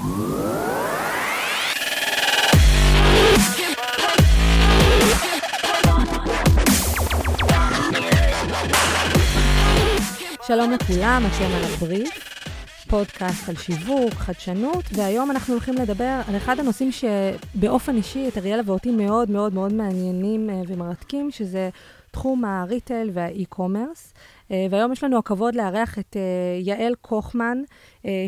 שלום לכולם, אתם על הבריף, פודקאסט על שיווק, חדשנות, והיום אנחנו הולכים לדבר על אחד הנושאים שבאופן אישי את אריאלה ואותי מאוד מאוד מאוד מעניינים אה, ומרתקים, שזה תחום הריטל והאי-קומרס. אה, והיום יש לנו הכבוד לארח את אה, יעל קוכמן,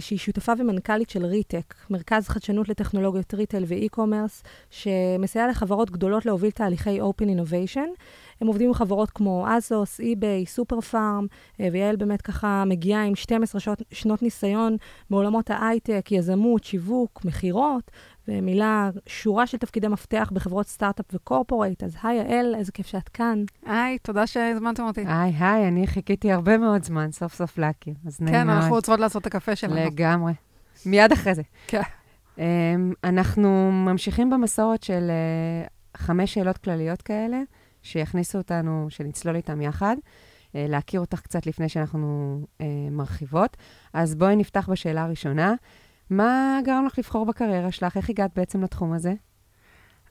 שהיא שותפה ומנכ"לית של ריטק, מרכז חדשנות לטכנולוגיות retail ו e-commerce, שמסייע לחברות גדולות להוביל תהליכי Open Innovation. הם עובדים עם חברות כמו אזוס, אי-ביי, סופר פארם, אה, ויעל באמת ככה מגיעה עם 12 שנות, שנות ניסיון מעולמות ההייטק, יזמות, שיווק, מכירות, ומילא שורה של תפקידי מפתח בחברות סטארט-אפ ו corporate. אז היי, יעל, איזה כיף שאת כאן. היי, תודה שהזמנתם אותי. היי, היי, אני חיכיתי הרבה מאוד זמן סוף סוף להכיר, אז נעים כן, אנחנו רוצות לעשות את הקפה שלנו. לגמרי. מיד אחרי זה. כן. Um, אנחנו ממשיכים במסורת של uh, חמש שאלות כלליות כאלה. שיכניסו אותנו, שנצלול איתם יחד, אה, להכיר אותך קצת לפני שאנחנו אה, מרחיבות. אז בואי נפתח בשאלה הראשונה. מה גרם לך לבחור בקריירה שלך? איך הגעת בעצם לתחום הזה?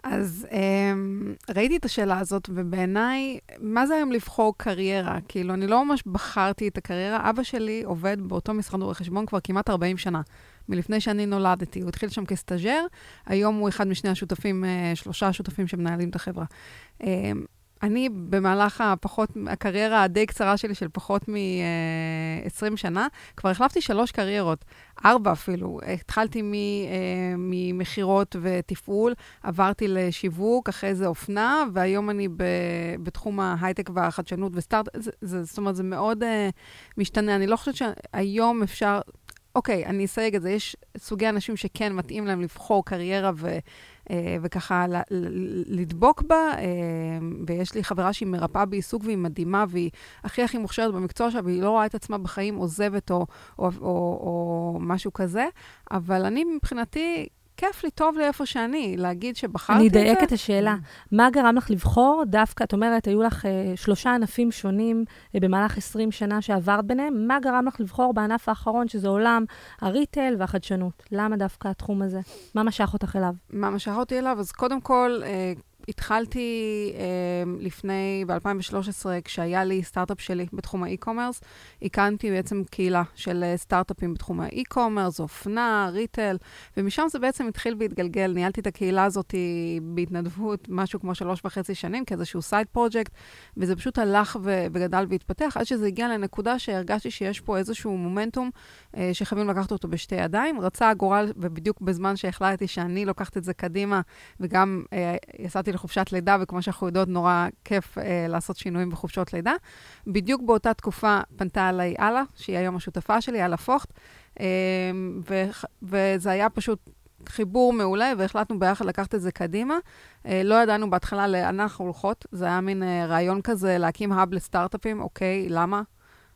אז um, ראיתי את השאלה הזאת, ובעיניי, מה זה היום לבחור קריירה? כאילו, אני לא ממש בחרתי את הקריירה. אבא שלי עובד באותו משרד רואי חשבון כבר כמעט 40 שנה, מלפני שאני נולדתי. הוא התחיל שם כסטאג'ר, היום הוא אחד משני השותפים, uh, שלושה השותפים שמנהלים את החברה. Um, אני, במהלך הפחות, הקריירה הדי קצרה שלי, של פחות מ-20 שנה, כבר החלפתי שלוש קריירות, ארבע אפילו. התחלתי אה, ממכירות ותפעול, עברתי לשיווק, אחרי זה אופנה, והיום אני בתחום ההייטק והחדשנות וסטארט, זה, זאת אומרת, זה מאוד uh, משתנה. אני לא חושבת שהיום אפשר... אוקיי, אני אסייג את זה. יש סוגי אנשים שכן מתאים להם לבחור קריירה ו... אה, וככה לדבוק בה, אה, ויש לי חברה שהיא מרפאה בעיסוק והיא מדהימה, והיא הכי הכי מוכשרת במקצוע שלה, והיא לא רואה את עצמה בחיים עוזבת או, או, או, או משהו כזה, אבל אני מבחינתי... כיף לי, טוב לי איפה שאני, להגיד שבחרתי את זה. אני אדייק את השאלה. מה גרם לך לבחור דווקא, את אומרת, היו לך uh, שלושה ענפים שונים uh, במהלך 20 שנה שעברת ביניהם, מה גרם לך לבחור בענף האחרון, שזה עולם הריטל והחדשנות? למה דווקא התחום הזה? מה משך אותך אליו? מה משך אותי אליו? אז קודם כל, uh, התחלתי אה, לפני, ב-2013, כשהיה לי סטארט-אפ שלי בתחום ה e-commerce, הקמתי בעצם קהילה של אה, סטארט-אפים בתחום ה e-commerce, אופנה, retail, ומשם זה בעצם התחיל והתגלגל. ניהלתי את הקהילה הזאת בהתנדבות משהו כמו שלוש וחצי שנים, כאיזשהו side project, וזה פשוט הלך וגדל והתפתח, עד שזה הגיע לנקודה שהרגשתי שיש פה איזשהו מומנטום שחייבים לקחת אותו בשתי ידיים. רצה הגורל, ובדיוק בזמן שהחלטתי שאני לוקחת את זה קדימה, וגם אה, יצאתי לחופשת לידה, וכמו שאנחנו יודעות, נורא כיף אה, לעשות שינויים בחופשות לידה. בדיוק באותה תקופה פנתה אליי אללה, שהיא היום השותפה שלי, אללה פוכט, אה, ו- וזה היה פשוט חיבור מעולה, והחלטנו ביחד לקחת את זה קדימה. אה, לא ידענו בהתחלה לאן אנחנו הולכות, זה היה מין אה, רעיון כזה להקים האב לסטארט-אפים, אוקיי, למה?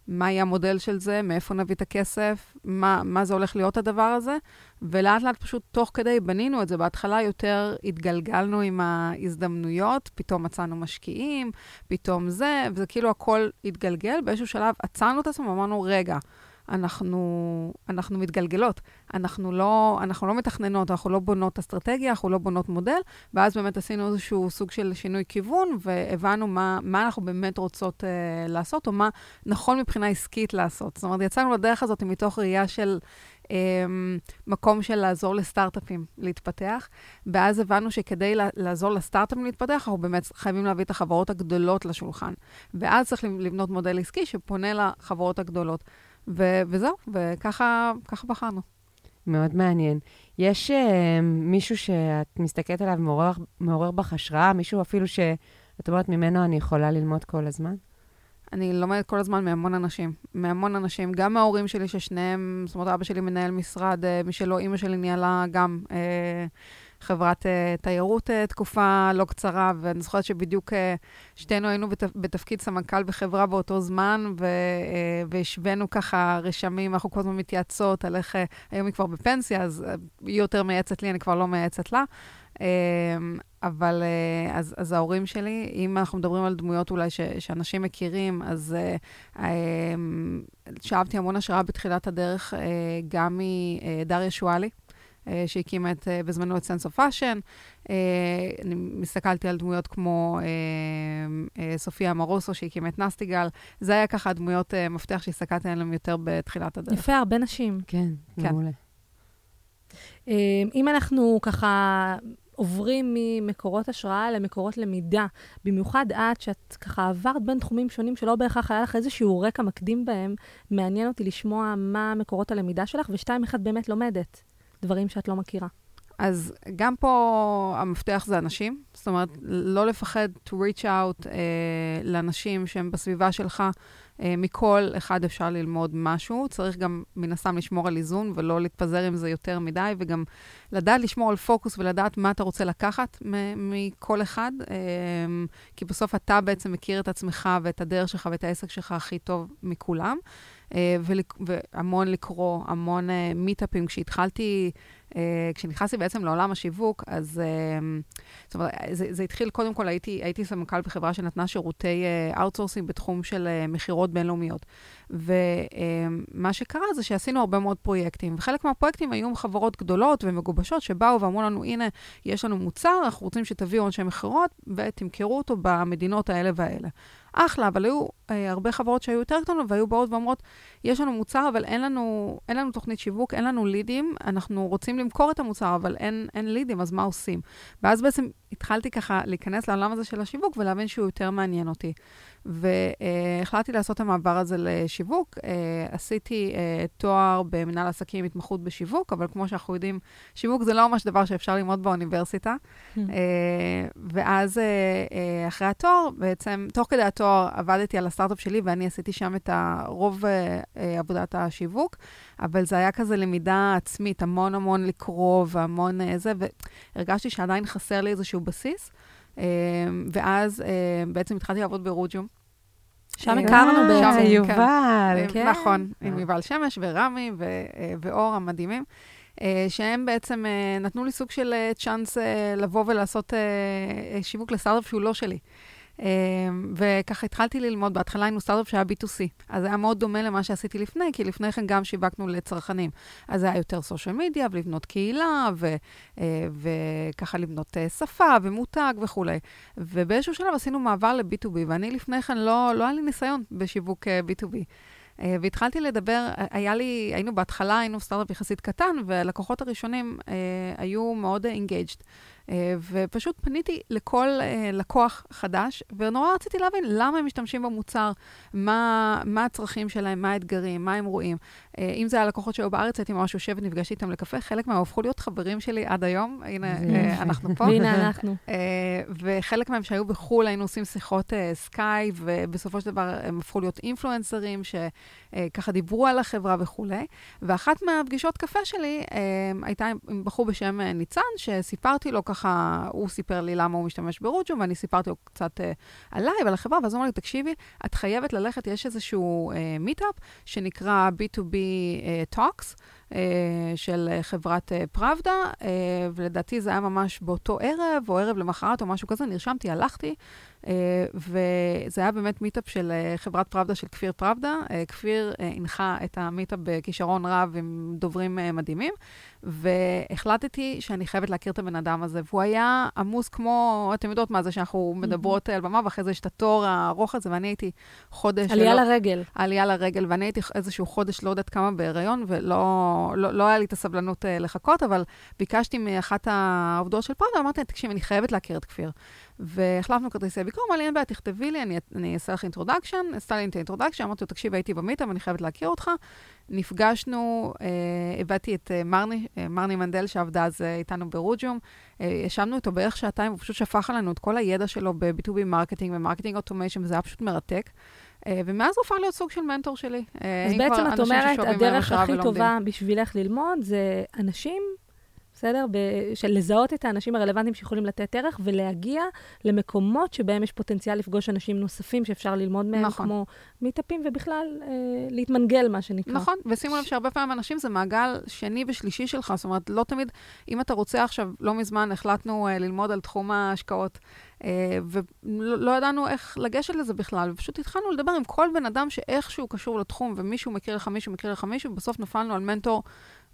מה יהיה המודל של זה, מאיפה נביא את הכסף, מה, מה זה הולך להיות הדבר הזה, ולאט לאט פשוט תוך כדי בנינו את זה. בהתחלה יותר התגלגלנו עם ההזדמנויות, פתאום מצאנו משקיעים, פתאום זה, וזה כאילו הכל התגלגל. באיזשהו שלב עצרנו את עצמנו ואמרנו, רגע, אנחנו, אנחנו מתגלגלות. אנחנו לא, אנחנו לא מתכננות, אנחנו לא בונות אסטרטגיה, אנחנו לא בונות מודל, ואז באמת עשינו איזשהו סוג של שינוי כיוון, והבנו מה, מה אנחנו באמת רוצות uh, לעשות, או מה נכון מבחינה עסקית לעשות. זאת אומרת, יצאנו לדרך הזאת מתוך ראייה של... um, מקום של לעזור לסטארט-אפים להתפתח, ואז הבנו שכדי לעזור לסטארט-אפים להתפתח, אנחנו באמת חייבים להביא את החברות הגדולות לשולחן. ואז צריך לבנות מודל עסקי שפונה לחברות הגדולות. ו- וזהו, וככה בחרנו. מאוד מעניין. יש uh, מישהו שאת מסתכלת עליו מעורר, מעורר בך השראה? מישהו אפילו שאת אומרת, ממנו אני יכולה ללמוד כל הזמן? אני לומדת כל הזמן מהמון אנשים. מהמון אנשים, גם מההורים שלי, ששניהם, זאת אומרת, אבא שלי מנהל משרד uh, משלו, אימא שלי ניהלה גם uh, חברת uh, תיירות uh, תקופה לא קצרה, ואני זוכרת שבדיוק uh, שתינו היינו בתפ... בתפקיד סמנכ"ל בחברה באותו זמן, ו... uh, והשווינו ככה רשמים, אנחנו כל הזמן מתייעצות על איך, uh, היום היא כבר בפנסיה, אז uh, היא יותר מייעצת לי, אני כבר לא מייעצת לה. Uh, אבל uh, אז, אז ההורים שלי, אם אנחנו מדברים על דמויות אולי ש, שאנשים מכירים, אז uh, שאבתי המון השראה בתחילת הדרך גם מדריה שואלי. שהקימה את, בזמנו את Sense of Fashion. אני הסתכלתי על דמויות כמו סופיה מרוסו, שהקימה את נסטיגל. זה היה ככה דמויות מפתח שהסתכלתי עליהן יותר בתחילת הדרך. יפה, הרבה נשים. כן, כן. מעולה. אם אנחנו ככה עוברים ממקורות השראה למקורות למידה, במיוחד את, שאת ככה עברת בין תחומים שונים שלא בהכרח היה לך איזשהו רקע מקדים בהם, מעניין אותי לשמוע מה מקורות הלמידה שלך, ושתיים, איך את באמת לומדת דברים שאת לא מכירה. אז גם פה המפתח זה אנשים, זאת אומרת, לא לפחד to reach out אה, לאנשים שהם בסביבה שלך. אה, מכל אחד אפשר ללמוד משהו. צריך גם, מן הסתם, לשמור על איזון ולא להתפזר עם זה יותר מדי, וגם לדעת לשמור על פוקוס ולדעת מה אתה רוצה לקחת מכל אחד, אה, כי בסוף אתה בעצם מכיר את עצמך ואת הדרך שלך ואת העסק שלך הכי טוב מכולם. אה, והמון לקרוא, המון מיטאפים. כשהתחלתי... Uh, כשנכנסתי בעצם לעולם השיווק, אז זאת אומרת, זה, זה התחיל, קודם כל הייתי, הייתי סמנכ"ל בחברה שנתנה שירותי outsourcing uh, בתחום של מכירות בינלאומיות. ומה שקרה זה שעשינו הרבה מאוד פרויקטים, וחלק מהפרויקטים היו חברות גדולות ומגובשות שבאו ואמרו לנו, הנה, יש לנו מוצר, אנחנו רוצים שתביאו אנשי מכירות ותמכרו אותו במדינות האלה והאלה. אחלה, אבל היו אה, הרבה חברות שהיו יותר קטנות והיו באות ואומרות, יש לנו מוצר, אבל אין לנו, אין לנו תוכנית שיווק, אין לנו לידים, אנחנו רוצים למכור את המוצר, אבל אין, אין לידים, אז מה עושים? ואז בעצם התחלתי ככה להיכנס לעולם הזה של השיווק ולהבין שהוא יותר מעניין אותי. והחלטתי לעשות את המעבר הזה לשיווק. אה, עשיתי אה, תואר במנהל עסקים, התמחות בשיווק, אבל כמו שאנחנו יודעים, שיווק זה לא ממש דבר שאפשר ללמוד באוניברסיטה. Hmm. אה, ואז אחרי התואר, בעצם, תוך כדי התואר עבדתי על הסטארט-אפ שלי, ואני עשיתי שם את רוב עבודת השיווק, אבל זה היה כזה למידה עצמית, המון המון לקרוא והמון זה, והרגשתי שעדיין חסר לי איזשהו בסיס. אמ, ואז אמ, בעצם התחלתי לעבוד ברוג'ום. שם הכרנו אה, בעצם. כן. יובל, כן. נכון, עם יובל שמש ורמי אה, ואור המדהימים. אה, שהם בעצם נתנו לי סוג של צ'אנס לבוא ולעשות שיווק לסטארט-אפ שהוא לא שלי. אמ, וככה התחלתי ללמוד, בהתחלה היינו סטארט-אפ שהיה B2C, אז זה היה מאוד דומה למה שעשיתי לפני, כי לפני כן גם שיווקנו לצרכנים. אז זה היה יותר סושיאל מדיה, ולבנות קהילה, ו, אה, וככה לבנות אה, שפה ומותג וכולי. ובאיזשהו שלב עשינו מעבר ל-B2B, ואני לפני כן לא, לא היה לי ניסיון בשיווק B2B. Uh, והתחלתי לדבר, היה לי, היינו בהתחלה, היינו סטארט-אפ יחסית קטן, והלקוחות הראשונים היו מאוד engaged. אה, ופשוט פניתי לכל אה, לקוח חדש, ונורא רציתי להבין למה הם משתמשים במוצר, מה, מה הצרכים שלהם, מה האתגרים, מה הם רואים. אה, אם זה הלקוחות שהיו בארץ, הייתי ממש יושבת, נפגשתי איתם לקפה, חלק מהם הפכו להיות חברים שלי עד היום, הנה, אנחנו פה. והנה אנחנו. וחלק מהם שהיו בחו"ל, היינו עושים שיחות סקייפ, ובסופו של דבר הם הפכו להיות אינפלואנסרים, שככה דיברו על החברה וכולי. ואחת מהפגישות קפה שלי הייתה עם בחור בשם ניצן, שסיפרתי לו ככה, הוא סיפר לי למה הוא משתמש ברוג'ום, ואני סיפרתי לו קצת uh, עליי ועל החברה, ואז הוא אמר לי, תקשיבי, את חייבת ללכת, יש איזשהו מיטאפ uh, שנקרא B2B uh, Talks. Uh, של חברת פראבדה, uh, ולדעתי זה היה ממש באותו ערב, או ערב למחרת, או משהו כזה, נרשמתי, הלכתי, uh, וזה היה באמת מיטאפ של חברת פראבדה של כפיר פראבדה. כפיר הנחה את המיטאפ בכישרון רב עם דוברים מדהימים, והחלטתי שאני חייבת להכיר את הבן אדם הזה, והוא היה עמוס כמו, אתם יודעות מה זה, שאנחנו מדברות על במה, ואחרי זה יש את התור הארוך הזה, ואני הייתי חודש... עלייה לרגל. עלייה לרגל, ואני הייתי איזשהו חודש, לא יודעת כמה בהיריון, ולא לא, לא היה לי את הסבלנות uh, לחכות, אבל ביקשתי מאחת העובדות של פראבדה, אמרתי לה, תקשיב, אני חייבת להכיר את כפיר. והחלפנו כרטיסי ביקור, אמר לי, אין בעיה, תכתבי לי, אני, אני אעשה לך introduction, עשתה לי את ה introduction, אמרתי לו, תקשיב, הייתי במיטאפ ואני חייבת להכיר אותך. נפגשנו, אה, הבאתי את אה, מרני, אה, מרני מנדל, שעבדה אז אה, איתנו ברוג'ום. אה, ישבנו איתו בערך שעתיים, הוא פשוט שפך עלינו את כל הידע שלו ב-B2B marketing ו marketing automation, וזה היה פשוט מרתק. אה, ומאז הוא הפך להיות סוג של מנטור שלי. אה, אז בעצם את אומרת, הדרך הכי טובה בשבילך ללמוד זה אנשים בסדר? של לזהות את האנשים הרלוונטיים שיכולים לתת ערך ולהגיע למקומות שבהם יש פוטנציאל לפגוש אנשים נוספים שאפשר ללמוד מהם, נכון. כמו מיטאפים, ובכלל אה, להתמנגל, מה שנקרא. נכון, ושימו לב שהרבה פעמים אנשים זה מעגל שני ושלישי שלך, זאת אומרת, לא תמיד, אם אתה רוצה עכשיו, לא מזמן החלטנו אה, ללמוד על תחום ההשקעות. Uh, ולא לא ידענו איך לגשת לזה בכלל, ופשוט התחלנו לדבר עם כל בן אדם שאיכשהו קשור לתחום, ומישהו מכיר לך מישהו, מכיר לך מישהו, ובסוף נפלנו על מנטור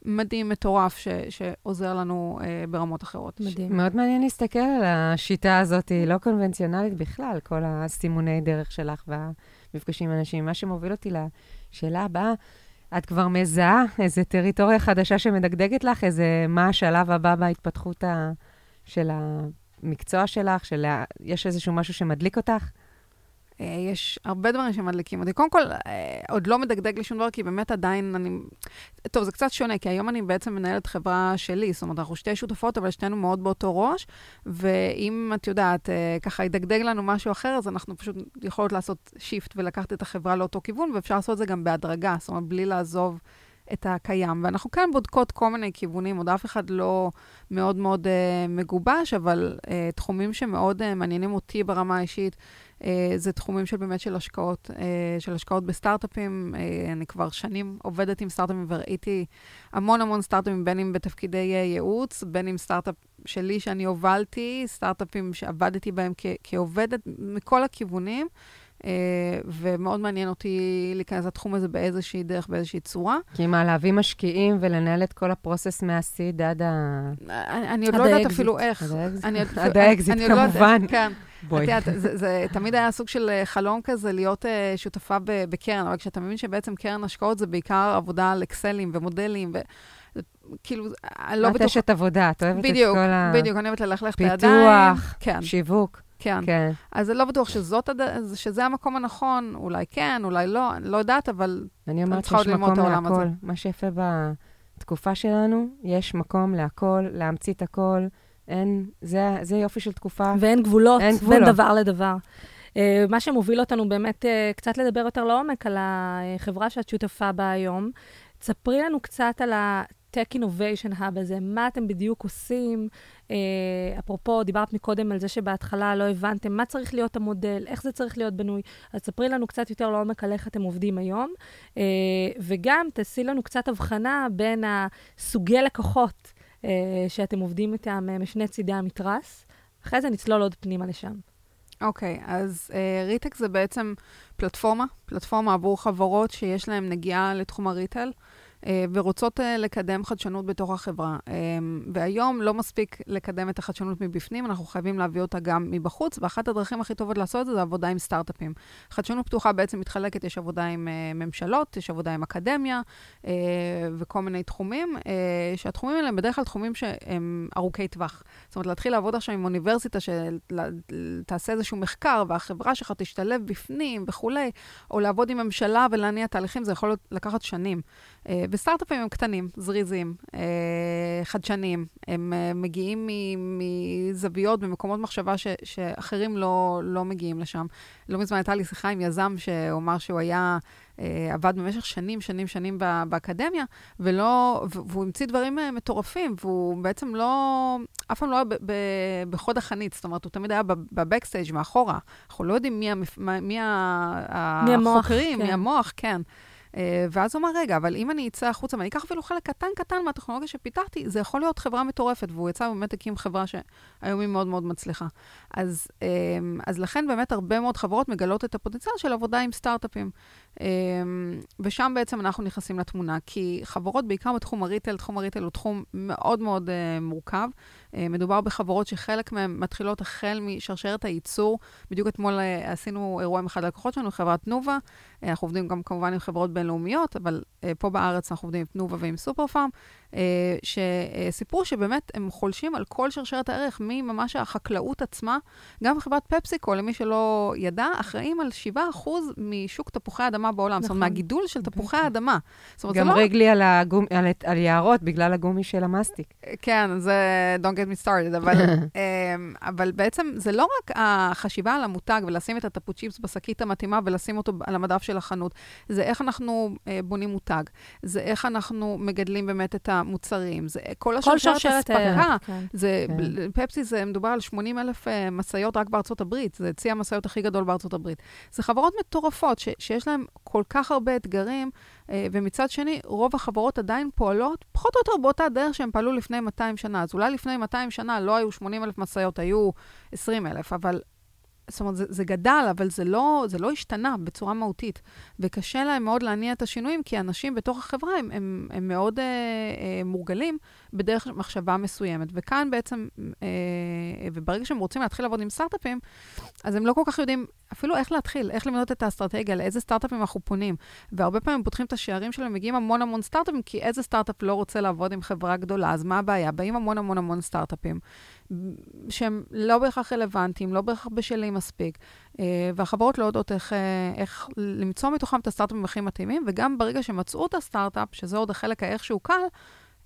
מדהים, מטורף, ש, שעוזר לנו אה, ברמות אחרות. מדהים. מאוד מעניין להסתכל על השיטה הזאת, היא לא קונבנציונלית בכלל, כל הסימוני דרך שלך והמפגשים עם אנשים. מה שמוביל אותי לשאלה הבאה, את כבר מזהה איזו טריטוריה חדשה שמדגדגת לך, איזה, מה השלב הבא בהתפתחות ה, של המקצוע שלך, של, יש איזשהו משהו שמדליק אותך? אה, יש הרבה דברים שמדליקים אותי. קודם כל, אה, עוד לא מדגדג לי שום דבר, כי באמת עדיין אני... טוב, זה קצת שונה, כי היום אני בעצם מנהלת חברה שלי, זאת אומרת, אנחנו שתי שותפות, אבל שתינו מאוד באותו ראש, ואם את יודעת, אה, ככה ידגדג לנו משהו אחר, אז אנחנו פשוט יכולות לעשות shift ולקחת את החברה לאותו כיוון, ואפשר לעשות את זה גם בהדרגה, זאת אומרת, בלי לעזוב את הקיים. ואנחנו כן בודקות כל מיני כיוונים, עוד אף אחד לא מאוד מאוד uh, מגובש, אבל uh, תחומים שמאוד uh, מעניינים אותי ברמה האישית, uh, זה תחומים של באמת של השקעות, uh, של השקעות בסטארט-אפים. Uh, אני כבר שנים עובדת עם סטארט-אפים וראיתי המון המון סטארט-אפים, בין אם בתפקידי uh, ייעוץ, בין אם סטארט-אפ שלי שאני הובלתי, סטארט-אפים שעבדתי בהם כ- כעובדת, מכל הכיוונים. Uh, ומאוד מעניין אותי להיכנס לתחום הזה באיזושהי דרך, באיזושהי צורה. כי מה, להביא משקיעים ולנהל את כל ה process מה seed עד ה... אני, עוד לא יודעת אפילו איך. עד האקזיט, כמובן. כן. בואי. את יודעת, זה, זה תמיד היה סוג של אה, חלום כזה להיות uh, שותפה בקרן, אבל כשאתה מבין שבעצם קרן השקעות זה בעיקר עבודה על אקסלים ומודלים, ו... כאילו, אני לא בטוחה... את אשת עבודה, את אוהבת בדיוק, את כל ה... בדיוק, אני אוהבת ללכלך את הידיים. פיתוח, כן. שיווק. כן. כן. אז אני לא בטוח שזאת. שזה המקום הנכון, אולי כן, אולי לא, אני לא יודעת, אבל אני אומרת שיש מקום להכל. מה שיפה בתקופה שלנו, יש מקום להכל, להמציא את הכל. אין, זה, זה יופי של תקופה. ואין גבולות, אין גבולות. בין דבר לדבר. Uh, מה שמוביל אותנו באמת uh, קצת לדבר יותר לעומק על החברה שאת שותפה בה היום. תספרי לנו קצת על ה-Tech Innovation Hub הזה, מה אתם בדיוק עושים, אה, אפרופו, דיברת מקודם על זה שבהתחלה לא הבנתם מה צריך להיות המודל, איך זה צריך להיות בנוי. אז ספרי לנו קצת יותר לעומק על איך אתם עובדים היום, אה, וגם תעשי לנו קצת הבחנה בין הסוגי לקוחות אה, שאתם עובדים איתם אה, משני צידי המתרס. אחרי זה נצלול עוד פנימה לשם. אוקיי, okay, אז uh, ריטק זה בעצם פלטפורמה, פלטפורמה עבור חברות שיש להן נגיעה לתחום הריטל. אה, ורוצות אה, לקדם חדשנות בתוך החברה. אה, והיום לא מספיק לקדם את החדשנות מבפנים, אנחנו חייבים להביא אותה גם מבחוץ, ואחת הדרכים הכי טובות לעשות את זה זה עבודה עם סטארט-אפים. חדשנות פתוחה בעצם מתחלקת, יש עבודה עם ממשלות, יש עבודה עם אקדמיה וכל מיני תחומים, שהתחומים האלה הם בדרך כלל תחומים שהם ארוכי טווח. זאת אומרת, להתחיל לעבוד עכשיו עם אוניברסיטה שתעשה איזשהו מחקר, והחברה שלך תשתלב בפנים וכולי, או לעבוד עם ממשלה ולהניע תהליכים, זה יכול לקחת שנים. וסטארט-אפים הם קטנים, זריזים, אה, חדשניים. הם אה, מגיעים מזוויות במקומות מחשבה ש, שאחרים לא, לא מגיעים לשם. לא מזמן הייתה לי שיחה עם יזם שהוא אמר שהוא היה... אה, עבד במשך שנים, שנים, שנים באקדמיה, ולא, והוא המציא דברים מטורפים, והוא בעצם לא, אף פעם לא היה בחוד החנית, זאת אומרת, הוא תמיד היה בבקסטייג' מאחורה. אנחנו לא יודעים מי, המפ, מי, מי החוקרים, מי המוח, כן. אה, ואז הוא אמר, רגע, אבל אם אני אצא החוצה ואני אקח אפילו חלק קטן קטן מהטכנולוגיה שפיתחתי, זה יכול להיות חברה מטורפת, והוא יצא ובאמת הקים חברה שהיום היא מאוד מאוד מצליחה. אז, אה, אז לכן באמת הרבה מאוד חברות מגלות את הפוטנציאל של עבודה עם סטארט-אפים. אה, ושם בעצם אנחנו נכנסים לתמונה, כי חברות, בעיקר בתחום הריטל, תחום הריטל הוא תחום מאוד מאוד מורכב. מדובר בחברות שחלק מהן מתחילות החל משרשרת הייצור. בדיוק אתמול עשינו אירוע עם אחד הלקוחות שלנו, חברת תנובה. אנחנו עובדים גם כמובן עם חברות בינלאומיות, אבל פה בארץ אנחנו עובדים עם תנובה ועם סופר פארם, שסיפרו שבאמת הם חולשים על כל שרשרת הערך, מממש החקלאות עצמה. גם חברת פפסיקו, למי שלא ידע, אחראים על 7% משוק תפוחי האדמה בעולם. נכון. זאת אומרת, נכון. מהגידול של תפוחי האדמה. גם לא... רגלי על, הגומ... על, על יערות בגלל הגומי של המסטיק. כן, זה don't get me started, אבל, um, אבל בעצם זה לא רק החשיבה על המותג ולשים את הטפוצ'יפס בשקית המתאימה ולשים אותו על המדף של החנות, זה איך אנחנו uh, בונים מותג, זה איך אנחנו מגדלים באמת את המוצרים, זה כל השרשרת אספקה. כן. זה, כן. פפסי, זה מדובר על 80 אלף משאיות רק בארצות הברית, זה צי המשאיות הכי גדול בארצות הברית. זה חברות מטורפות ש, שיש להן כל כך הרבה אתגרים, uh, ומצד שני, רוב החברות עדיין פועלות פחות או יותר באותה דרך שהן פעלו לפני 200 שנה. אז אולי לפני 200 שנה לא היו 80 אלף משאיות, היו 20 אלף, אבל זאת אומרת, זה, זה גדל, אבל זה לא, זה לא השתנה בצורה מהותית. וקשה להם מאוד להניע את השינויים, כי אנשים בתוך החברה הם, הם, הם מאוד אה, אה, מורגלים בדרך מחשבה מסוימת. וכאן בעצם, אה, וברגע שהם רוצים להתחיל לעבוד עם סטארט-אפים, אז הם לא כל כך יודעים אפילו איך להתחיל, איך לבנות את האסטרטגיה, לאיזה סטארט-אפים אנחנו פונים. והרבה פעמים פותחים את השערים שלהם, מגיעים המון המון סטארט-אפים, כי איזה סטארט-אפ לא רוצה לעבוד עם חברה גדולה, אז מה הבעיה? באים המון המון המון סטארט-אפים, שהם לא בהכרח רלוונטיים, לא בהכרח בשלים מספיק, אה, והחברות לא יודעות איך, אה, איך למצוא מתוכם את הסטארט-אפים הכי מתאימים, וגם ברגע שמצאו את הסטארט-אפ, שזה עוד החלק האיכשהו קל,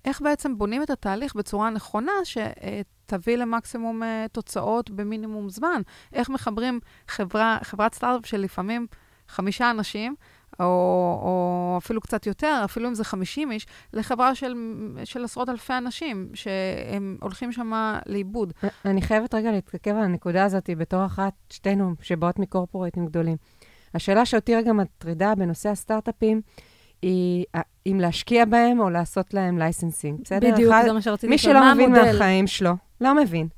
איך בעצם בונים את התהליך בצורה נכונה, שתביא למקסימום uh, תוצאות במינימום זמן. איך מחברים חברה, חברת סטארט-אפ של לפעמים חמישה אנשים, או, או אפילו קצת יותר, אפילו אם זה 50 איש, לחברה של, של עשרות אלפי אנשים, שהם הולכים שם לאיבוד. אני חייבת רגע להתעכב על הנקודה הזאת בתור אחת, שתינו, שבאות מ corporateים גדולים. השאלה שאותי רגע מטרידה בנושא הסטארט-אפים, היא אם להשקיע בהם או לעשות להם licensing, בסדר? בדיוק, אחד, זה מה שרציתי מי שלא מבין המודל? מהחיים שלו, לא מבין.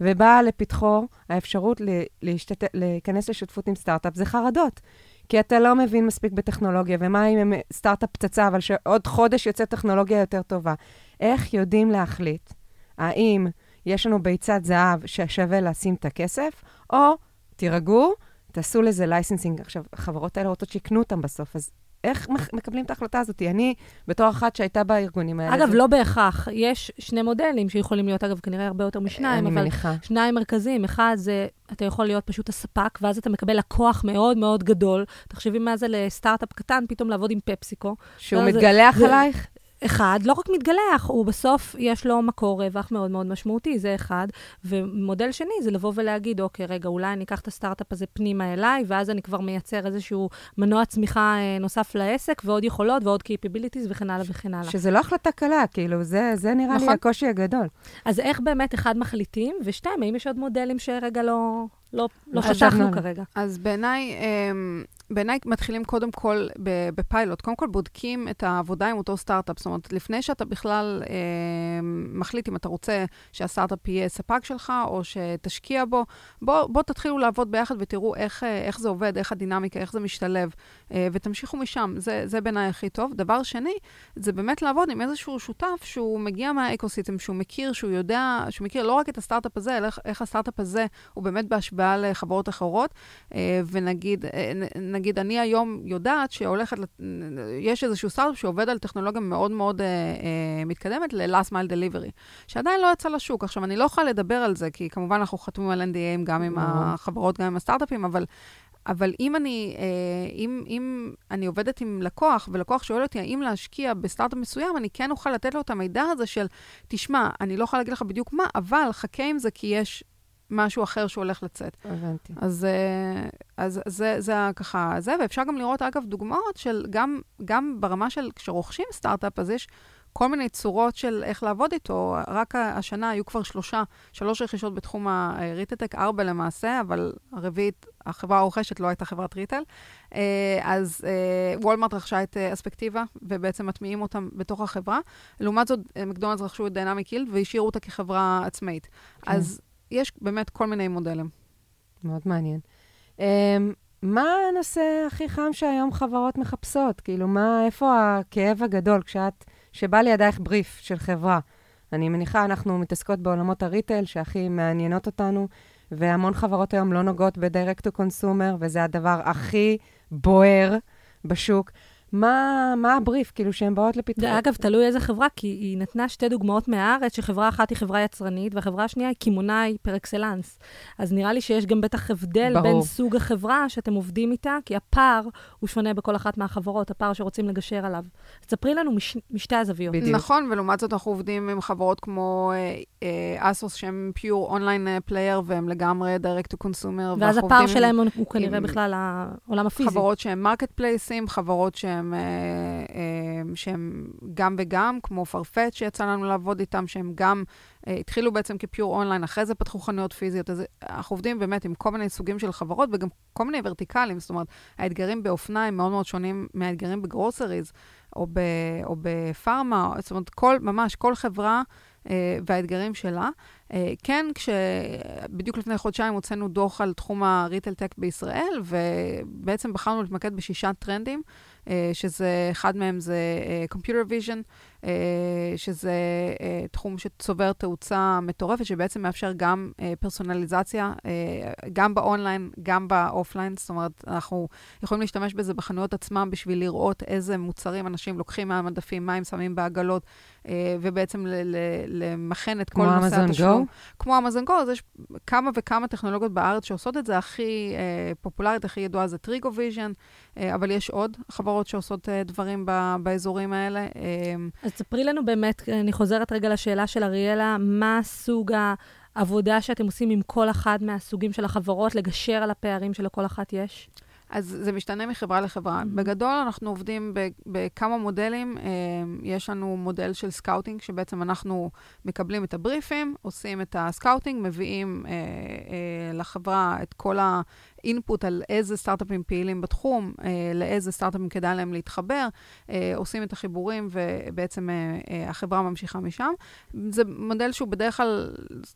ובאה לפתחו האפשרות להשתת... להיכנס לשותפות עם סטארט-אפ, זה חרדות. כי אתה לא מבין מספיק בטכנולוגיה, ומה אם הם סטארט-אפ פצצה, אבל שעוד חודש יוצא טכנולוגיה יותר טובה. איך יודעים להחליט האם יש לנו ביצת זהב ששווה לשים את הכסף, או תירגעו, תעשו לזה licensing. עכשיו, החברות האלה רוצות שיקנו אותם בסוף, אז איך מקבלים את ההחלטה הזאת? אני, בתור אחת שהייתה בארגונים האלה... אגב, זה... לא בהכרח. יש שני מודלים שיכולים להיות, אגב, כנראה הרבה יותר משניים, אבל מניחה. שניים מרכזיים. אחד זה, אתה יכול להיות פשוט הספק, ואז אתה מקבל לקוח מאוד מאוד גדול. תחשבי מה זה לסטארט-אפ קטן, פתאום לעבוד עם פפסיקו. שהוא מתגלח זה, עלייך? אחד, לא רק מתגלח, הוא בסוף, יש לו מקור רווח מאוד מאוד משמעותי, זה אחד. ומודל שני זה לבוא ולהגיד, אוקיי, רגע, אולי אני אקח את הסטארט-אפ הזה פנימה אליי, ואז אני כבר מייצר איזשהו מנוע צמיחה אה, נוסף לעסק, ועוד יכולות ועוד capabilities וכן הלאה וכן הלאה. שזה לא החלטה קלה, כאילו, זה, זה נראה נכון. לי הקושי הגדול. אז איך באמת, אחד, מחליטים, ושתיים, האם יש עוד מודלים שרגע לא, לא, לא חשבנו כרגע? אז בעיניי, אמ, בעיניי מתחילים קודם כל בפיילוט. קודם כל בודקים את העבודה עם אותו סטארט-אפ. זאת אומרת, לפני שאתה בכלל אה, מחליט אם אתה רוצה שהסטארט-אפ יהיה ספק שלך או שתשקיע בו, בוא, בוא תתחילו לעבוד ביחד ותראו איך, אה, איך זה עובד, איך הדינמיקה, איך זה משתלב, ותמשיכו משם. זה, זה בעיניי הכי טוב. דבר שני, זה באמת לעבוד עם איזשהו שותף שהוא מגיע מהאקוסיסטם, שהוא מכיר, שהוא יודע, שהוא מכיר לא רק את הסטארט-אפ הזה, אלא איך הסטארט-אפ הזה הוא באמת בהשוואה לחברות אחרות, אה, ונגיד... אה, נגיד, אני היום יודעת שהולכת, יש איזשהו סטארט שעובד על טכנולוגיה מאוד מאוד אה, אה, מתקדמת ל-last mile delivery, שעדיין לא יצא לשוק. עכשיו, אני לא יכולה לדבר על זה, כי כמובן אנחנו חתומים על NDAים גם עם החברות, גם עם הסטארט-אפים, אבל... אבל אם אני, אה, אם, אם אני עובדת עם לקוח, ולקוח שואל אותי האם להשקיע בסטארט-אפ מסוים, אני כן אוכל לתת לו את המידע הזה של, תשמע, אני לא יכולה להגיד לך בדיוק מה, אבל חכה עם זה כי יש משהו אחר שהולך לצאת. הבנתי. אז, אה, אז זה, זה ככה זה, ואפשר גם לראות, אגב, דוגמאות של גם, גם ברמה של כשרוכשים סטארט-אפ, אז יש כל מיני צורות של איך לעבוד איתו. רק השנה היו כבר שלושה, שלוש רכישות בתחום הריטטק, ארבע למעשה, אבל הרביעית, החברה הרוכשת לא הייתה חברת ריטל. אה, אז אה, וולמרט רכשה את אספקטיבה, ובעצם מטמיעים אותם בתוך החברה. לעומת זאת, מקדונלדס רכשו את דיינמיק הילד והשאירו אותה כחברה עצמאית. כן. אז יש באמת כל מיני מודלים. מאוד מעניין. Um, מה הנושא הכי חם שהיום חברות מחפשות? כאילו, מה, איפה הכאב הגדול כשאת, שבא לידייך בריף של חברה? אני מניחה, אנחנו מתעסקות בעולמות הריטל שהכי מעניינות אותנו, והמון חברות היום לא נוגעות ב-direct to consumer, וזה הדבר הכי בוער בשוק. מה, מה הבריף, כאילו, שהן באות לפתרון? זה אגב, תלוי איזה חברה, כי היא נתנה שתי דוגמאות מהארץ, שחברה אחת היא חברה יצרנית, והחברה השנייה היא קמעונאי פר אקסלנס. אז נראה לי שיש גם בטח הבדל ברור. בין סוג החברה שאתם עובדים איתה, כי הפער הוא שונה בכל אחת מהחברות, הפער שרוצים לגשר עליו. תספרי לנו מש, משתי הזוויות. בדיוק. נכון, ולעומת זאת אנחנו עובדים עם חברות כמו אסוס, אה, שהם pure online player, והם לגמרי direct to consumer. ואז הפער שלהם הוא כנראה בכלל העולם הפיזי. חברות שהן marketplaceים, חברות שהן... שהם, אה, אה, שהם גם וגם, כמו פרפט שיצא לנו לעבוד איתם, שהם גם אה, התחילו בעצם כ pure online, אחרי זה פתחו חנויות פיזיות. אז אנחנו עובדים באמת עם כל מיני סוגים של חברות וגם כל מיני ורטיקלים. זאת אומרת, האתגרים באופנה הם מאוד מאוד שונים מהאתגרים ב groceries או, ב, או בפארמה. זאת אומרת, כל, ממש כל חברה... והאתגרים שלה. כן, כשבדיוק לפני חודשיים הוצאנו דוח על תחום ה retail tech בישראל, ובעצם בחרנו להתמקד בשישה טרנדים. אה, שזה, אחד מהם זה uh, Computer Vision, uh, שזה uh, תחום שצובר תאוצה מטורפת, שבעצם מאפשר גם uh, פרסונליזציה, גם באונליין, גם ב offline. זאת אומרת, אנחנו יכולים להשתמש בזה בחנויות עצמם בשביל לראות איזה מוצרים אנשים לוקחים מהמדפים, מה הם שמים בעגלות, ובעצם למכן את כל נושא התשלום. כמו Amazon Go, אז יש כמה וכמה טכנולוגיות בארץ שעושות את זה. הכי פופולרית, הכי ידועה זה Trigo Vision, אבל יש עוד חברות. שעושות דברים ב, באזורים האלה. אז ספרי לנו באמת, אני חוזרת רגע לשאלה של אריאלה, מה סוג העבודה שאתם עושים עם כל אחד מהסוגים של החברות, לגשר על הפערים שלכל אחת יש? אז זה משתנה מחברה לחברה. Mm-hmm. בגדול, אנחנו עובדים בכמה מודלים. יש לנו מודל של scouting, שבעצם אנחנו מקבלים את הבריפים, עושים את ה scouting, מביאים אה, אה, לחברה את כל. input על איזה סטארט-אפים פעילים בתחום, אה, לאיזה סטארט-אפים כדאי להם להתחבר, אה, עושים את החיבורים ובעצם אה, החברה ממשיכה משם. זה מודל שהוא בדרך כלל,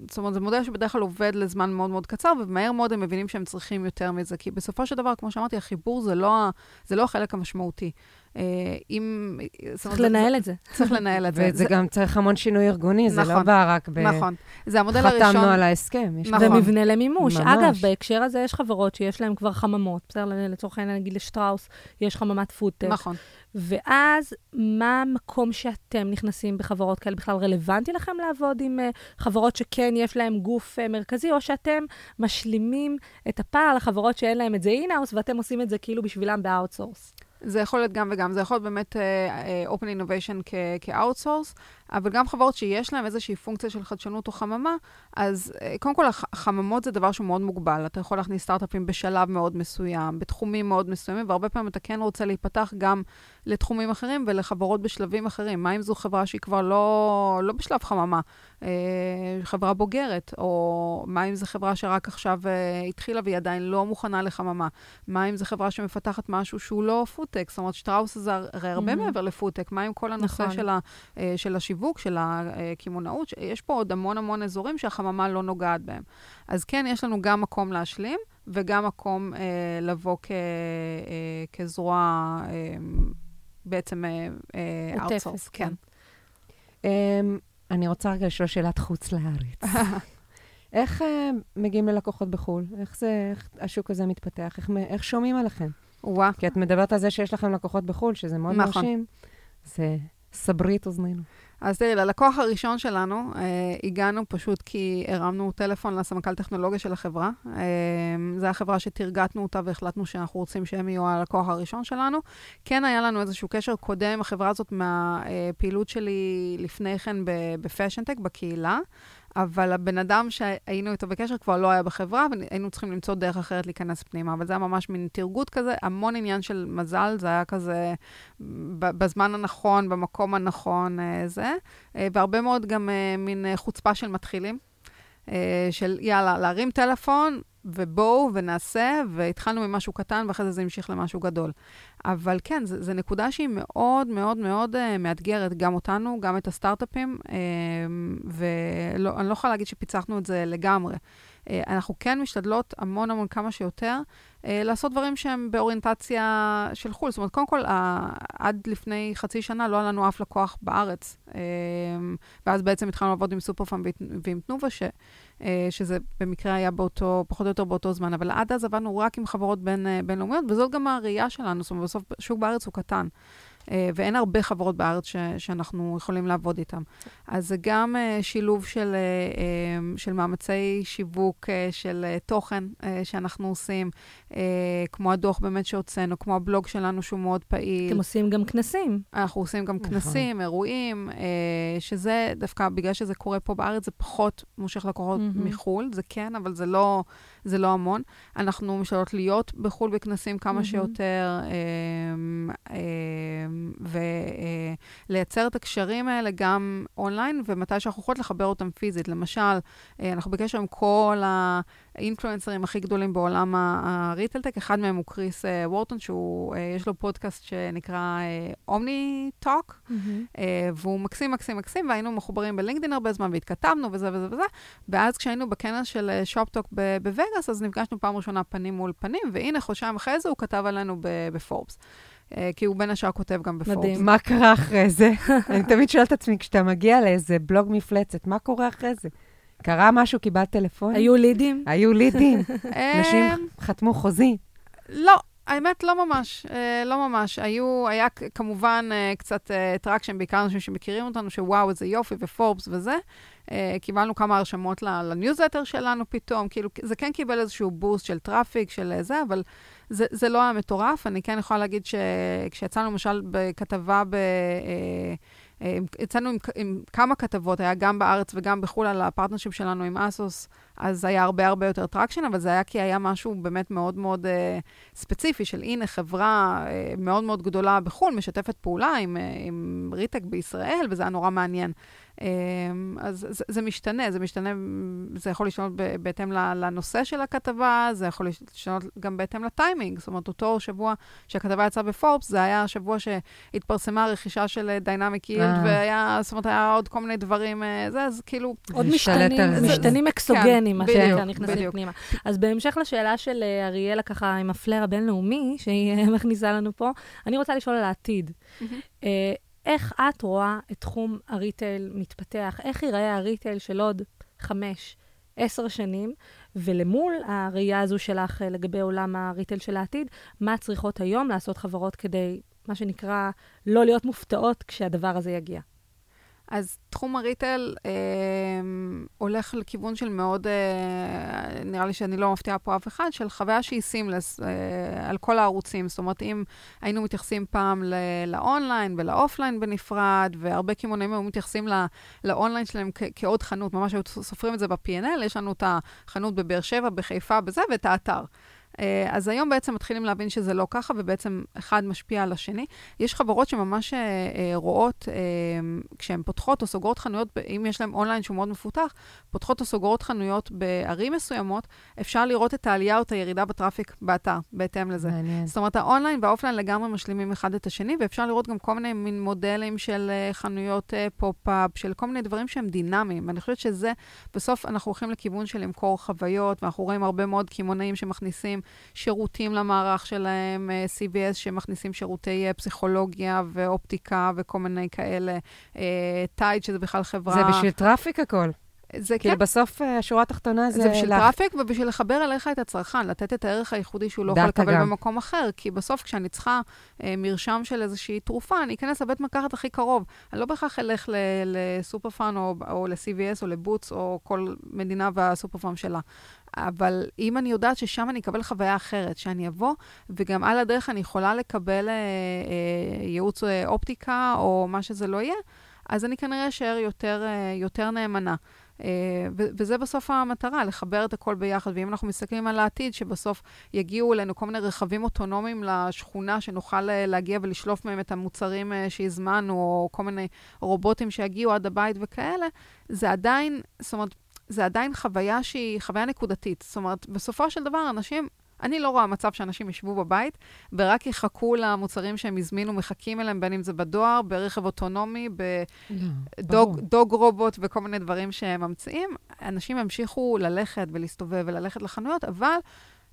זאת אומרת, זה מודל שבדרך כלל עובד לזמן מאוד מאוד קצר, ומהר מאוד הם מבינים שהם צריכים יותר מזה, כי בסופו של דבר, כמו שאמרתי, החיבור זה לא, זה לא החלק המשמעותי. אה, אם... צריך לנהל את זה. צריך לנהל את זה. וזה גם צריך המון שינוי ארגוני, זה לא נכון, בא רק ב... נכון. זה המודל הראשון. חתמנו על ההסכם. נכון. ומבנה למימוש. אגב, בהקשר הזה יש חברות שיש להן כבר חממות. בסדר, לצורך העניין, נגיד לשטראוס, יש חממת פודטק. נכון. ואז, מה המקום שאתם נכנסים בחברות כאלה? בכלל רלוונטי לכם לעבוד עם uh, חברות שכן יש להן גוף uh, מרכזי, או שאתם משלימים את הפער לחברות שאין להן את זה in-house, ואתם עושים את זה כאילו בשבילם ב outsource? זה יכול להיות גם וגם, זה יכול להיות באמת uh, uh, Open Innovation כ-outsource, אבל גם חברות שיש להן איזושהי פונקציה של חדשנות או חממה, אז uh, קודם כל, החממות זה דבר שהוא מאוד מוגבל. אתה יכול להכניס סטארט-אפים בשלב מאוד מסוים, בתחומים מאוד מסוימים, והרבה פעמים אתה כן רוצה להיפתח גם לתחומים אחרים ולחברות בשלבים אחרים. מה אם זו חברה שהיא כבר לא, לא בשלב חממה, חברה בוגרת, או מה אם זו חברה שרק עכשיו אה, התחילה והיא עדיין לא מוכנה לחממה? מה אם זו חברה שמפתחת משהו שהוא לא פודטק? זאת אומרת, שטראוס זה הרי הרבה mm-hmm. מעבר לפודטק. מה עם כל הנושא נכון. של, ה, אה, של השיווק, של הקמעונאות? יש פה עוד המון המון אזורים שהחממה לא נוגעת בהם. אז כן, יש לנו גם מקום להשלים. וגם מקום אה, לבוא כ, אה, כזרוע אה, בעצם outsource, כן. כן. אמ, אני רוצה רגע לשאול שאלת חוץ לארץ. איך אה, מגיעים ללקוחות בחו"ל? איך זה, איך השוק הזה מתפתח? איך, איך שומעים עליכם? וואו. כי את מדברת על זה שיש לכם לקוחות בחו"ל, שזה מאוד נכון. מרשים. זה סברי את אוזנינו. אז תראי, ללקוח הראשון שלנו, אה, הגענו פשוט כי הרמנו טלפון לסמנכ"ל טכנולוגיה של החברה. אה, זו החברה שתרגטנו אותה והחלטנו שאנחנו רוצים שהם יהיו הלקוח הראשון שלנו. כן היה לנו איזשהו קשר קודם החברה הזאת מהפעילות שלי לפני כן בפשנטק, בקהילה. אבל הבן אדם שהיינו איתו בקשר כבר לא היה בחברה, והיינו צריכים למצוא דרך אחרת להיכנס פנימה. אבל זה היה ממש מין תרגות כזה, המון עניין של מזל, זה היה כזה בזמן הנכון, במקום הנכון, אה, זה. אה, והרבה מאוד גם אה, מין חוצפה של מתחילים. של יאללה, להרים טלפון, ובואו ונעשה, והתחלנו ממשהו קטן, ואחרי זה זה המשיך למשהו גדול. אבל כן, זו נקודה שהיא מאוד מאוד מאוד uh, מאתגרת, גם אותנו, גם את הסטארט-אפים, uh, ואני לא יכולה להגיד שפיצחנו את זה לגמרי. Uh, אנחנו כן משתדלות המון המון כמה שיותר uh, לעשות דברים שהם באוריינטציה של חו"ל. זאת אומרת, קודם כל, עד לפני חצי שנה לא היה לנו אף לקוח בארץ, uh, ואז בעצם התחלנו לעבוד עם סופרפאם ועם תנובה, ש... אה, שזה במקרה היה באותו, פחות או יותר באותו זמן, אבל עד אז עבדנו רק עם חברות בין, אה, בינלאומיות, וזאת גם הראייה שלנו, זאת אומרת, בסוף שוק בארץ הוא קטן. אה, ואין הרבה חברות בארץ ש, שאנחנו יכולים לעבוד איתן. אז זה גם uh, שילוב של, uh, של מאמצי שיווק של תוכן שאנחנו עושים, כמו הדוח באמת שהוצאנו, כמו הבלוג שלנו שהוא מאוד פעיל. אתם עושים גם כנסים. אנחנו עושים גם נכון. כנסים, אירועים, שזה דווקא, בגלל שזה קורה פה בארץ, זה פחות מושך לקוחות mm-hmm. מחו"ל, זה כן, אבל זה לא, זה לא המון. אנחנו משתדלות להיות בחו"ל בכנסים כמה mm-hmm. שיותר. Uh, uh, ולייצר את הקשרים האלה גם אונליין, ומתי שאנחנו יכולות לחבר אותם פיזית. למשל, אנחנו בקשר עם כל האינפלואנסרים הכי גדולים בעולם הריטלטק, אחד מהם הוא קריס וורטון, שיש לו פודקאסט שנקרא אומני טוק, mm-hmm. והוא מקסים, מקסים, מקסים, והיינו מחוברים בלינקדאין הרבה זמן, והתכתבנו וזה וזה וזה, ואז כשהיינו בכנס של שופטוק בווגאס, אז נפגשנו פעם ראשונה פנים מול פנים, והנה, חודשיים אחרי זה הוא כתב עלינו בפורבס. אה, כי הוא בין השאר כותב גם בפורבס. מדהים. מה קרה אחרי זה? אני תמיד שואלת את עצמי, כשאתה מגיע לאיזה בלוג מפלצת, מה קורה אחרי זה? קרה משהו, קיבלת טלפון? היו לידים? היו לידים. אנשים חתמו חוזים. לא, האמת, לא ממש. אה, לא ממש. היו, היה כמובן אה, קצת traction, בעיקר אנשים שמכירים אותנו, שוואו, איזה יופי, ופורבס וזה. קיבלנו כמה הרשמות לניוזלטר שלנו פתאום, כאילו, זה כן קיבל איזשהו boost של traffic, של זה, אבל... זה, זה לא היה מטורף. אני כן יכולה להגיד שכשיצאנו למשל בכתבה ב... אה, אה, יצאנו עם, עם כמה כתבות, היה גם בארץ וגם בחו"ל על ה partnership שלנו עם ASOS, אז היה הרבה הרבה יותר traction, אבל זה היה כי היה משהו באמת מאוד מאוד uh, ספציפי של הנה חברה uh, מאוד מאוד גדולה בחו"ל, משתפת פעולה עם, uh, עם Re:Tech בישראל, וזה היה נורא מעניין. אמ, אז זה, זה משתנה, זה משתנה, זה יכול לשנות בהתאם לנושא של הכתבה, זה יכול לשנות גם בהתאם לטיימינג. זאת אומרת, אותו שבוע שהכתבה יצאה בפורבס, זה היה השבוע שהתפרסמה הרכישה של Dynamic Yield, אה. והיה, זאת אומרת, היה עוד כל מיני דברים, אה, זה, אז כאילו... עוד משתנים, משתנים אקסוגנים, כן, מה שנקרא, נכנסים פנימה. אז בהמשך לשאלה של אה, אריאלה, ככה, עם הפלר הבינלאומי, שהיא מכניסה לנו פה, אני רוצה לשאול על העתיד. איך את רואה את תחום הריטייל מתפתח? איך ייראה הריטייל של עוד חמש, עשר שנים? ולמול הראייה הזו שלך אה, לגבי עולם הריטייל של העתיד, מה צריכות היום לעשות חברות כדי, מה שנקרא, לא להיות מופתעות כשהדבר הזה יגיע? אז תחום ה retail אה, הולך לכיוון של מאוד, אה, נראה לי שאני לא מפתיעה פה אף אחד, של חוויה שהיא seamless אה, על כל הערוצים. זאת אומרת, אם היינו מתייחסים פעם ל- ל online ול offline בנפרד, והרבה קמעונאים היו מתייחסים ל- לאונליין שלהם כ- כעוד חנות, ממש היו סופרים את זה ב-P&L, יש לנו את החנות בבאר שבע, בחיפה, בזה, ואת האתר. אה, אז היום בעצם מתחילים להבין שזה לא ככה, ובעצם אחד משפיע על השני. יש חברות שממש אה, אה, רואות, כשהן פותחות או סוגרות חנויות, אם יש להן אונליין שהוא מאוד מפותח, פותחות או סוגרות חנויות בערים מסוימות, אפשר לראות את העלייה או את הירידה ב traffic באתר, בהתאם לזה. מעניין. זאת אומרת, ה online וה offline לגמרי משלימים אחד את השני, ואפשר לראות גם כל מיני מין מודלים של חנויות pop-up, של כל מיני דברים שהם דינמיים. ואני חושבת שזה, בסוף אנחנו הולכים לכיוון של למכור חוויות, ואנחנו רואים הרבה מאוד קמעונאים שמכניסים שירותים למערך שלהם, אה, CVS שמכניסים שירותי אה, פסיכולוגיה ואופטיקה וכל מיני כאלה, Tide, אה, שזה בכלל חברה... זה בשביל traffic הכל. זה כאילו כן. בסוף השורה התחתונה זה... זה בשביל לך. traffic ובשביל לחבר אליך את הצרכן, לתת את הערך הייחודי שהוא לא יכול לקבל גם. במקום אחר. כי בסוף כשאני צריכה אה, מרשם של איזושהי תרופה, אני אכנס לבית מרקחת הכי קרוב. אני לא בהכרח אלך לסופר פארם או, או ל-CVS או לבוטס או כל מדינה והסופר פארם שלה. אבל אם אני יודעת ששם אני אקבל חוויה אחרת, שאני אבוא, וגם על הדרך אני יכולה לקבל אה, אה, ייעוץ אה, אופטיקה, או מה שזה לא יהיה, אז אני כנראה אשאר יותר, אה, יותר נאמנה. Uh, וזה בסוף המטרה, לחבר את הכל ביחד. ואם אנחנו מסתכלים על העתיד, שבסוף יגיעו אלינו כל מיני רכבים אוטונומיים לשכונה, שנוכל uh, להגיע ולשלוף מהם את המוצרים uh, שהזמנו, או כל מיני רובוטים שיגיעו עד הבית וכאלה, זה עדיין, זאת אומרת, זה עדיין חוויה שהיא חוויה נקודתית. זאת אומרת, בסופו של דבר, אנשים, אני לא רואה מצב שאנשים ישבו בבית ורק יחכו למוצרים שהם הזמינו, מחכים אליהם, בין אם זה בדואר, ברכב אוטונומי, בדוג לא, רובוט וכל מיני דברים שהם ממציאים. אנשים ימשיכו ללכת ולהסתובב וללכת לחנויות, אבל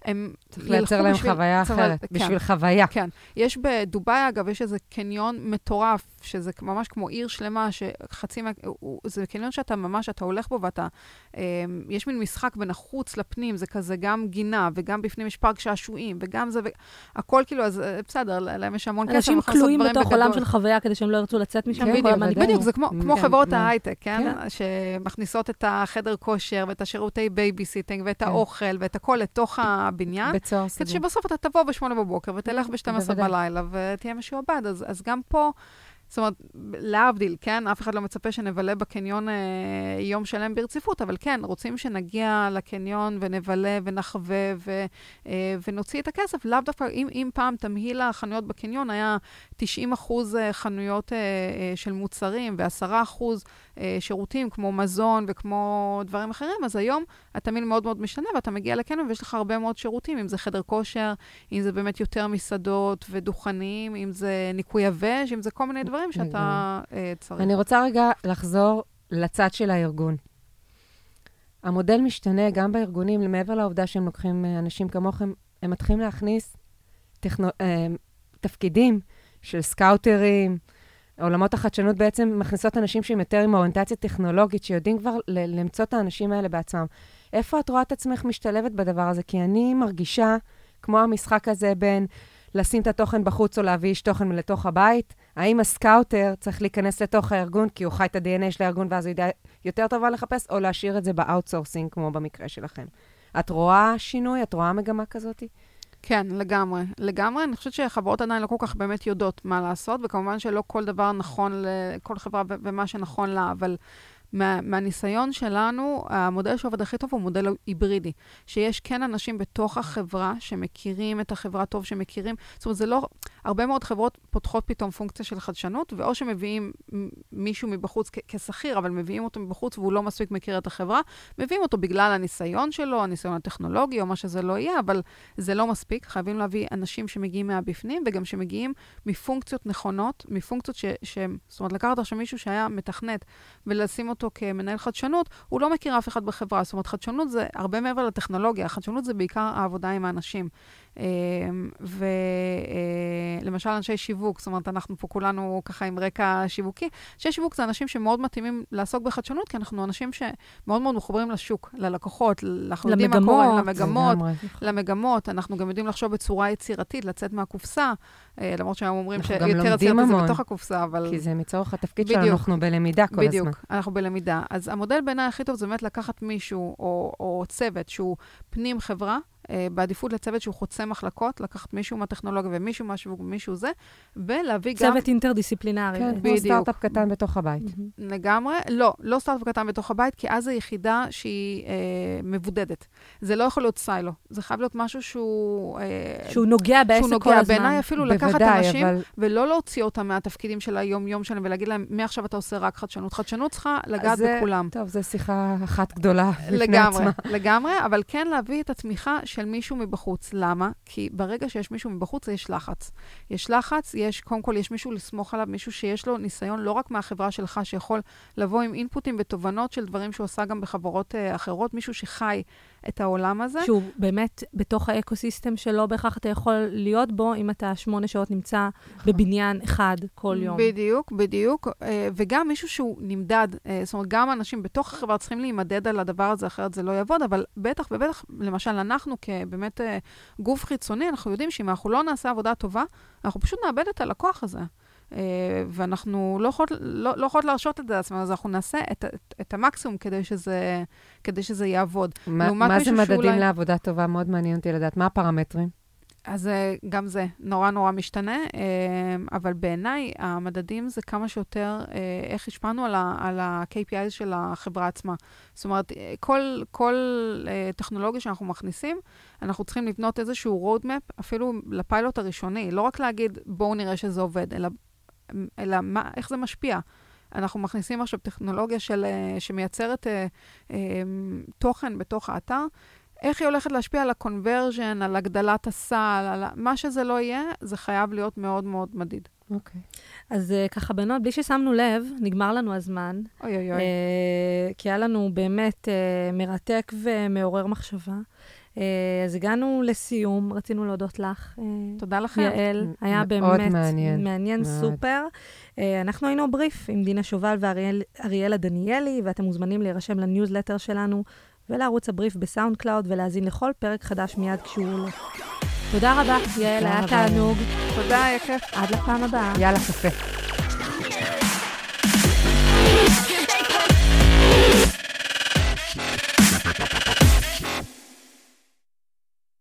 הם צריך לייצר להם בשביל, חוויה אחרת, כן, בשביל חוויה. כן. יש בדובאי, אגב, יש איזה קניון מטורף, שזה ממש כמו עיר שלמה, שחצי מה... זה קניון שאתה ממש, אתה הולך בו ואתה... אה, יש מין משחק בין החוץ לפנים, זה כזה גם גינה, וגם בפנים יש פארק שעשועים, וגם זה, הכל כאילו, אז אה, בסדר, להם יש המון כסף, אנשים כלואים בתוך עולם של חוויה כדי שהם לא ירצו לצאת משם. כן, בדיוק, בדיוק, זה כמו, כמו כן, חברות כן. ההייטק, כן? כן? שמכניסות את החדר כושר, ואת השירותי babysitting, ואת כן. האוכל, ואת הכל לתוך ה... הבניין. בית סוהר סגור. כדי שבסוף אתה תבוא ב-8 בבוקר ותלך ב-12 בלילה ותהיה משועבד. אז, אז גם פה... זאת אומרת, להבדיל, כן? אף אחד לא מצפה שנבלה בקניון אה, יום שלם ברציפות, אבל כן, רוצים שנגיע לקניון ונבלה ונחווה ו, אה, ונוציא את הכסף. לאו דווקא, אם, אם פעם תמהיל החנויות בקניון היה 90 אחוז אה, חנויות אה, אה, של מוצרים ו-10 אחוז שירותים כמו מזון וכמו דברים אחרים, אז היום התמהיל מאוד מאוד משתנה, ואתה מגיע לקניון ויש לך הרבה מאוד שירותים, אם זה חדר כושר, אם זה באמת יותר מסעדות ודוכנים, אם זה ניקוי יבש, אם זה כל מיני דברים שאתה uh, צריך. אני רוצה רגע לחזור לצד של הארגון. המודל משתנה גם בארגונים, מעבר לעובדה שהם לוקחים אה, אנשים כמוכם, הם מתחילים להכניס טכנו, אה, תפקידים של סקאוטרים. עולמות החדשנות בעצם מכניסות אנשים שהם יותר עם אוריינטציה טכנולוגית, שיודעים כבר למצוא את האנשים האלה בעצמם. איפה את רואה את עצמך משתלבת בדבר הזה? כי אני מרגישה כמו המשחק הזה בין לשים את התוכן בחוץ או להביא איש תוכן לתוך הבית. האם ה scouter צריך להיכנס לתוך הארגון כי הוא חי את ה-DNA של הארגון ואז הוא יודע יותר טובה לחפש, או להשאיר את זה ב outsourcing, כמו במקרה שלכם? את רואה שינוי? את רואה מגמה כזאת? כן, לגמרי. לגמרי. אני חושבת שחברות עדיין לא כל כך באמת יודעות מה לעשות, וכמובן שלא כל דבר נכון לכל חברה ומה שנכון לה, אבל מה, מהניסיון שלנו, המודל שעובד הכי טוב הוא מודל היברידי, שיש כן אנשים בתוך החברה שמכירים את החברה טוב, שמכירים, זאת אומרת, זה לא, הרבה מאוד חברות פותחות פתאום פונקציה של חדשנות, ואו שמביאים מישהו מבחוץ כשכיר, אבל מביאים אותו מבחוץ והוא לא מספיק מכיר את החברה, מביאים אותו בגלל הניסיון שלו, הניסיון הטכנולוגי או מה שזה לא יהיה, אבל זה לא מספיק, חייבים להביא אנשים שמגיעים מהבפנים, וגם שמגיעים מפונקציות נכונות, מפונקציות ש... ש זאת אומרת, לקחת עכשיו מישהו שהיה מתכנת ולשים אותו כמנהל חדשנות, הוא לא מכיר אף אחד בחברה. זאת אומרת, חדשנות זה הרבה מעבר לטכנולוגיה, חדשנות זה בעיקר העבודה עם האנשים. אמ, ולמשל אה, אנשי שיווק, זאת אומרת, אנחנו פה כולנו ככה עם רקע שיווקי. אנשי שיווק זה אנשים שמאוד מתאימים לעסוק בחדשנות, כי אנחנו אנשים שמאוד מאוד מחוברים לשוק, ללקוחות, אנחנו יודעים מה קורה, למגמות, למגמות. אנחנו גם יודעים לחשוב בצורה יצירתית, לצאת מהקופסה, אה, למרות שהיום אומרים שיותר יצירתית זה בתוך הקופסה, אבל... כי זה מצורך התפקיד שלנו, אנחנו בלמידה כל הזמן. בדיוק, אנחנו בלמידה. אז המודל בעיניי הכי טוב זה באמת לקחת מישהו או, צוות שהוא פנים חברה, בעדיפות לצוות שהוא חוצה מחלקות, לקחת מישהו מהטכנולוגיה ומישהו מהשיווק ומישהו זה, ולהביא גם... צוות אינטרדיסציפלינרי. כן, כמו סטארט-אפ קטן בתוך הבית. לגמרי. לא, לא סטארט-אפ קטן בתוך הבית, כי אז זו יחידה שהיא אה, מבודדת. זה לא יכול להיות סיילו. זה חייב להיות משהו שהוא... אה, שהוא נוגע בעסק כל הזמן. שהוא נוגע. בעיניי אפילו בוודאי, לקחת אנשים אבל... ולא להוציא אותם מהתפקידים של היום-יום שלהם ולהגיד להם, מעכשיו אתה עושה רק חדשנות. חדשנות צריכה לגעת זה, בכולם. טוב, זו שיחה אחת גדולה בפני עצמה. לגמרי, לגמרי, אבל כן להביא את התמיכה של מישהו מבחוץ. למה? כי ברגע שיש מישהו מבחוץ, יש לחץ. יש לחץ, יש, קודם כל, יש מישהו לסמוך עליו, מישהו שיש לו ניסיון לא רק מהחברה שלך, שיכול לבוא עם אינפוטים ותובנות של דברים שהוא עשה גם בחברות uh, אחרות, מישהו שחי את העולם הזה. שהוא באמת בתוך האקוסיסטם שלא בהכרח אתה יכול להיות בו, אם אתה שמונה שעות נמצא נכון. בבניין אחד כל יום. בדיוק, בדיוק. אה, וגם מישהו שהוא נמדד, אה, זאת אומרת, גם אנשים בתוך החברה צריכים להימדד על הדבר הזה, אחרת זה לא יעבוד, אבל בטח ובטח, למשל, אנחנו כבאמת אה, גוף חיצוני, אנחנו יודעים שאם אנחנו לא נעשה עבודה טובה, אנחנו פשוט נאבד את הלקוח הזה. Uh, ואנחנו לא יכולות, לא, לא יכולות להרשות את זה לעצמנו, אז אנחנו נעשה את, את, את המקסימום כדי שזה, כדי שזה יעבוד. ما, מה זה מדדים שאולי... לעבודה טובה? מאוד מעניין אותי לדעת. מה הפרמטרים? אז uh, גם זה נורא נורא משתנה, uh, אבל בעיניי המדדים זה כמה שיותר איך השפענו על, ה-KPI של החברה עצמה. זאת אומרת, כל, כל טכנולוגיה שאנחנו מכניסים, אנחנו צריכים לבנות איזשהו roadmap, אפילו לפיילוט הראשוני, לא רק להגיד בואו נראה שזה עובד, אלא אלא מה, איך זה משפיע. אנחנו מכניסים עכשיו טכנולוגיה של, אה, שמייצרת אה, אה, תוכן בתוך האתר. איך היא הולכת להשפיע על ה-conversion, על הגדלת הסל, על מה שזה לא יהיה, זה חייב להיות מאוד מאוד מדיד. אוקיי. Okay. אז uh, ככה, בנות, בלי ששמנו לב, נגמר לנו הזמן. אוי אוי אוי. Uh, כי היה לנו באמת uh, מרתק ומעורר מחשבה. אה, אז הגענו לסיום, רצינו להודות לך. אה, תודה לכם. יעל, היה באמת מעניין, מעניין סופר. אה, אנחנו היינו בריף עם דינה שובל ואריאלה דניאלי, ואתם מוזמנים להירשם לניוזלטר שלנו ולערוץ הבריף ב SoundCloud ולהאזין לכל פרק חדש מיד כשהוא עולה. תודה רבה, יעל, היה תענוג. תודה, היה כיף. עד לפעם הבאה. יאללה, קפה.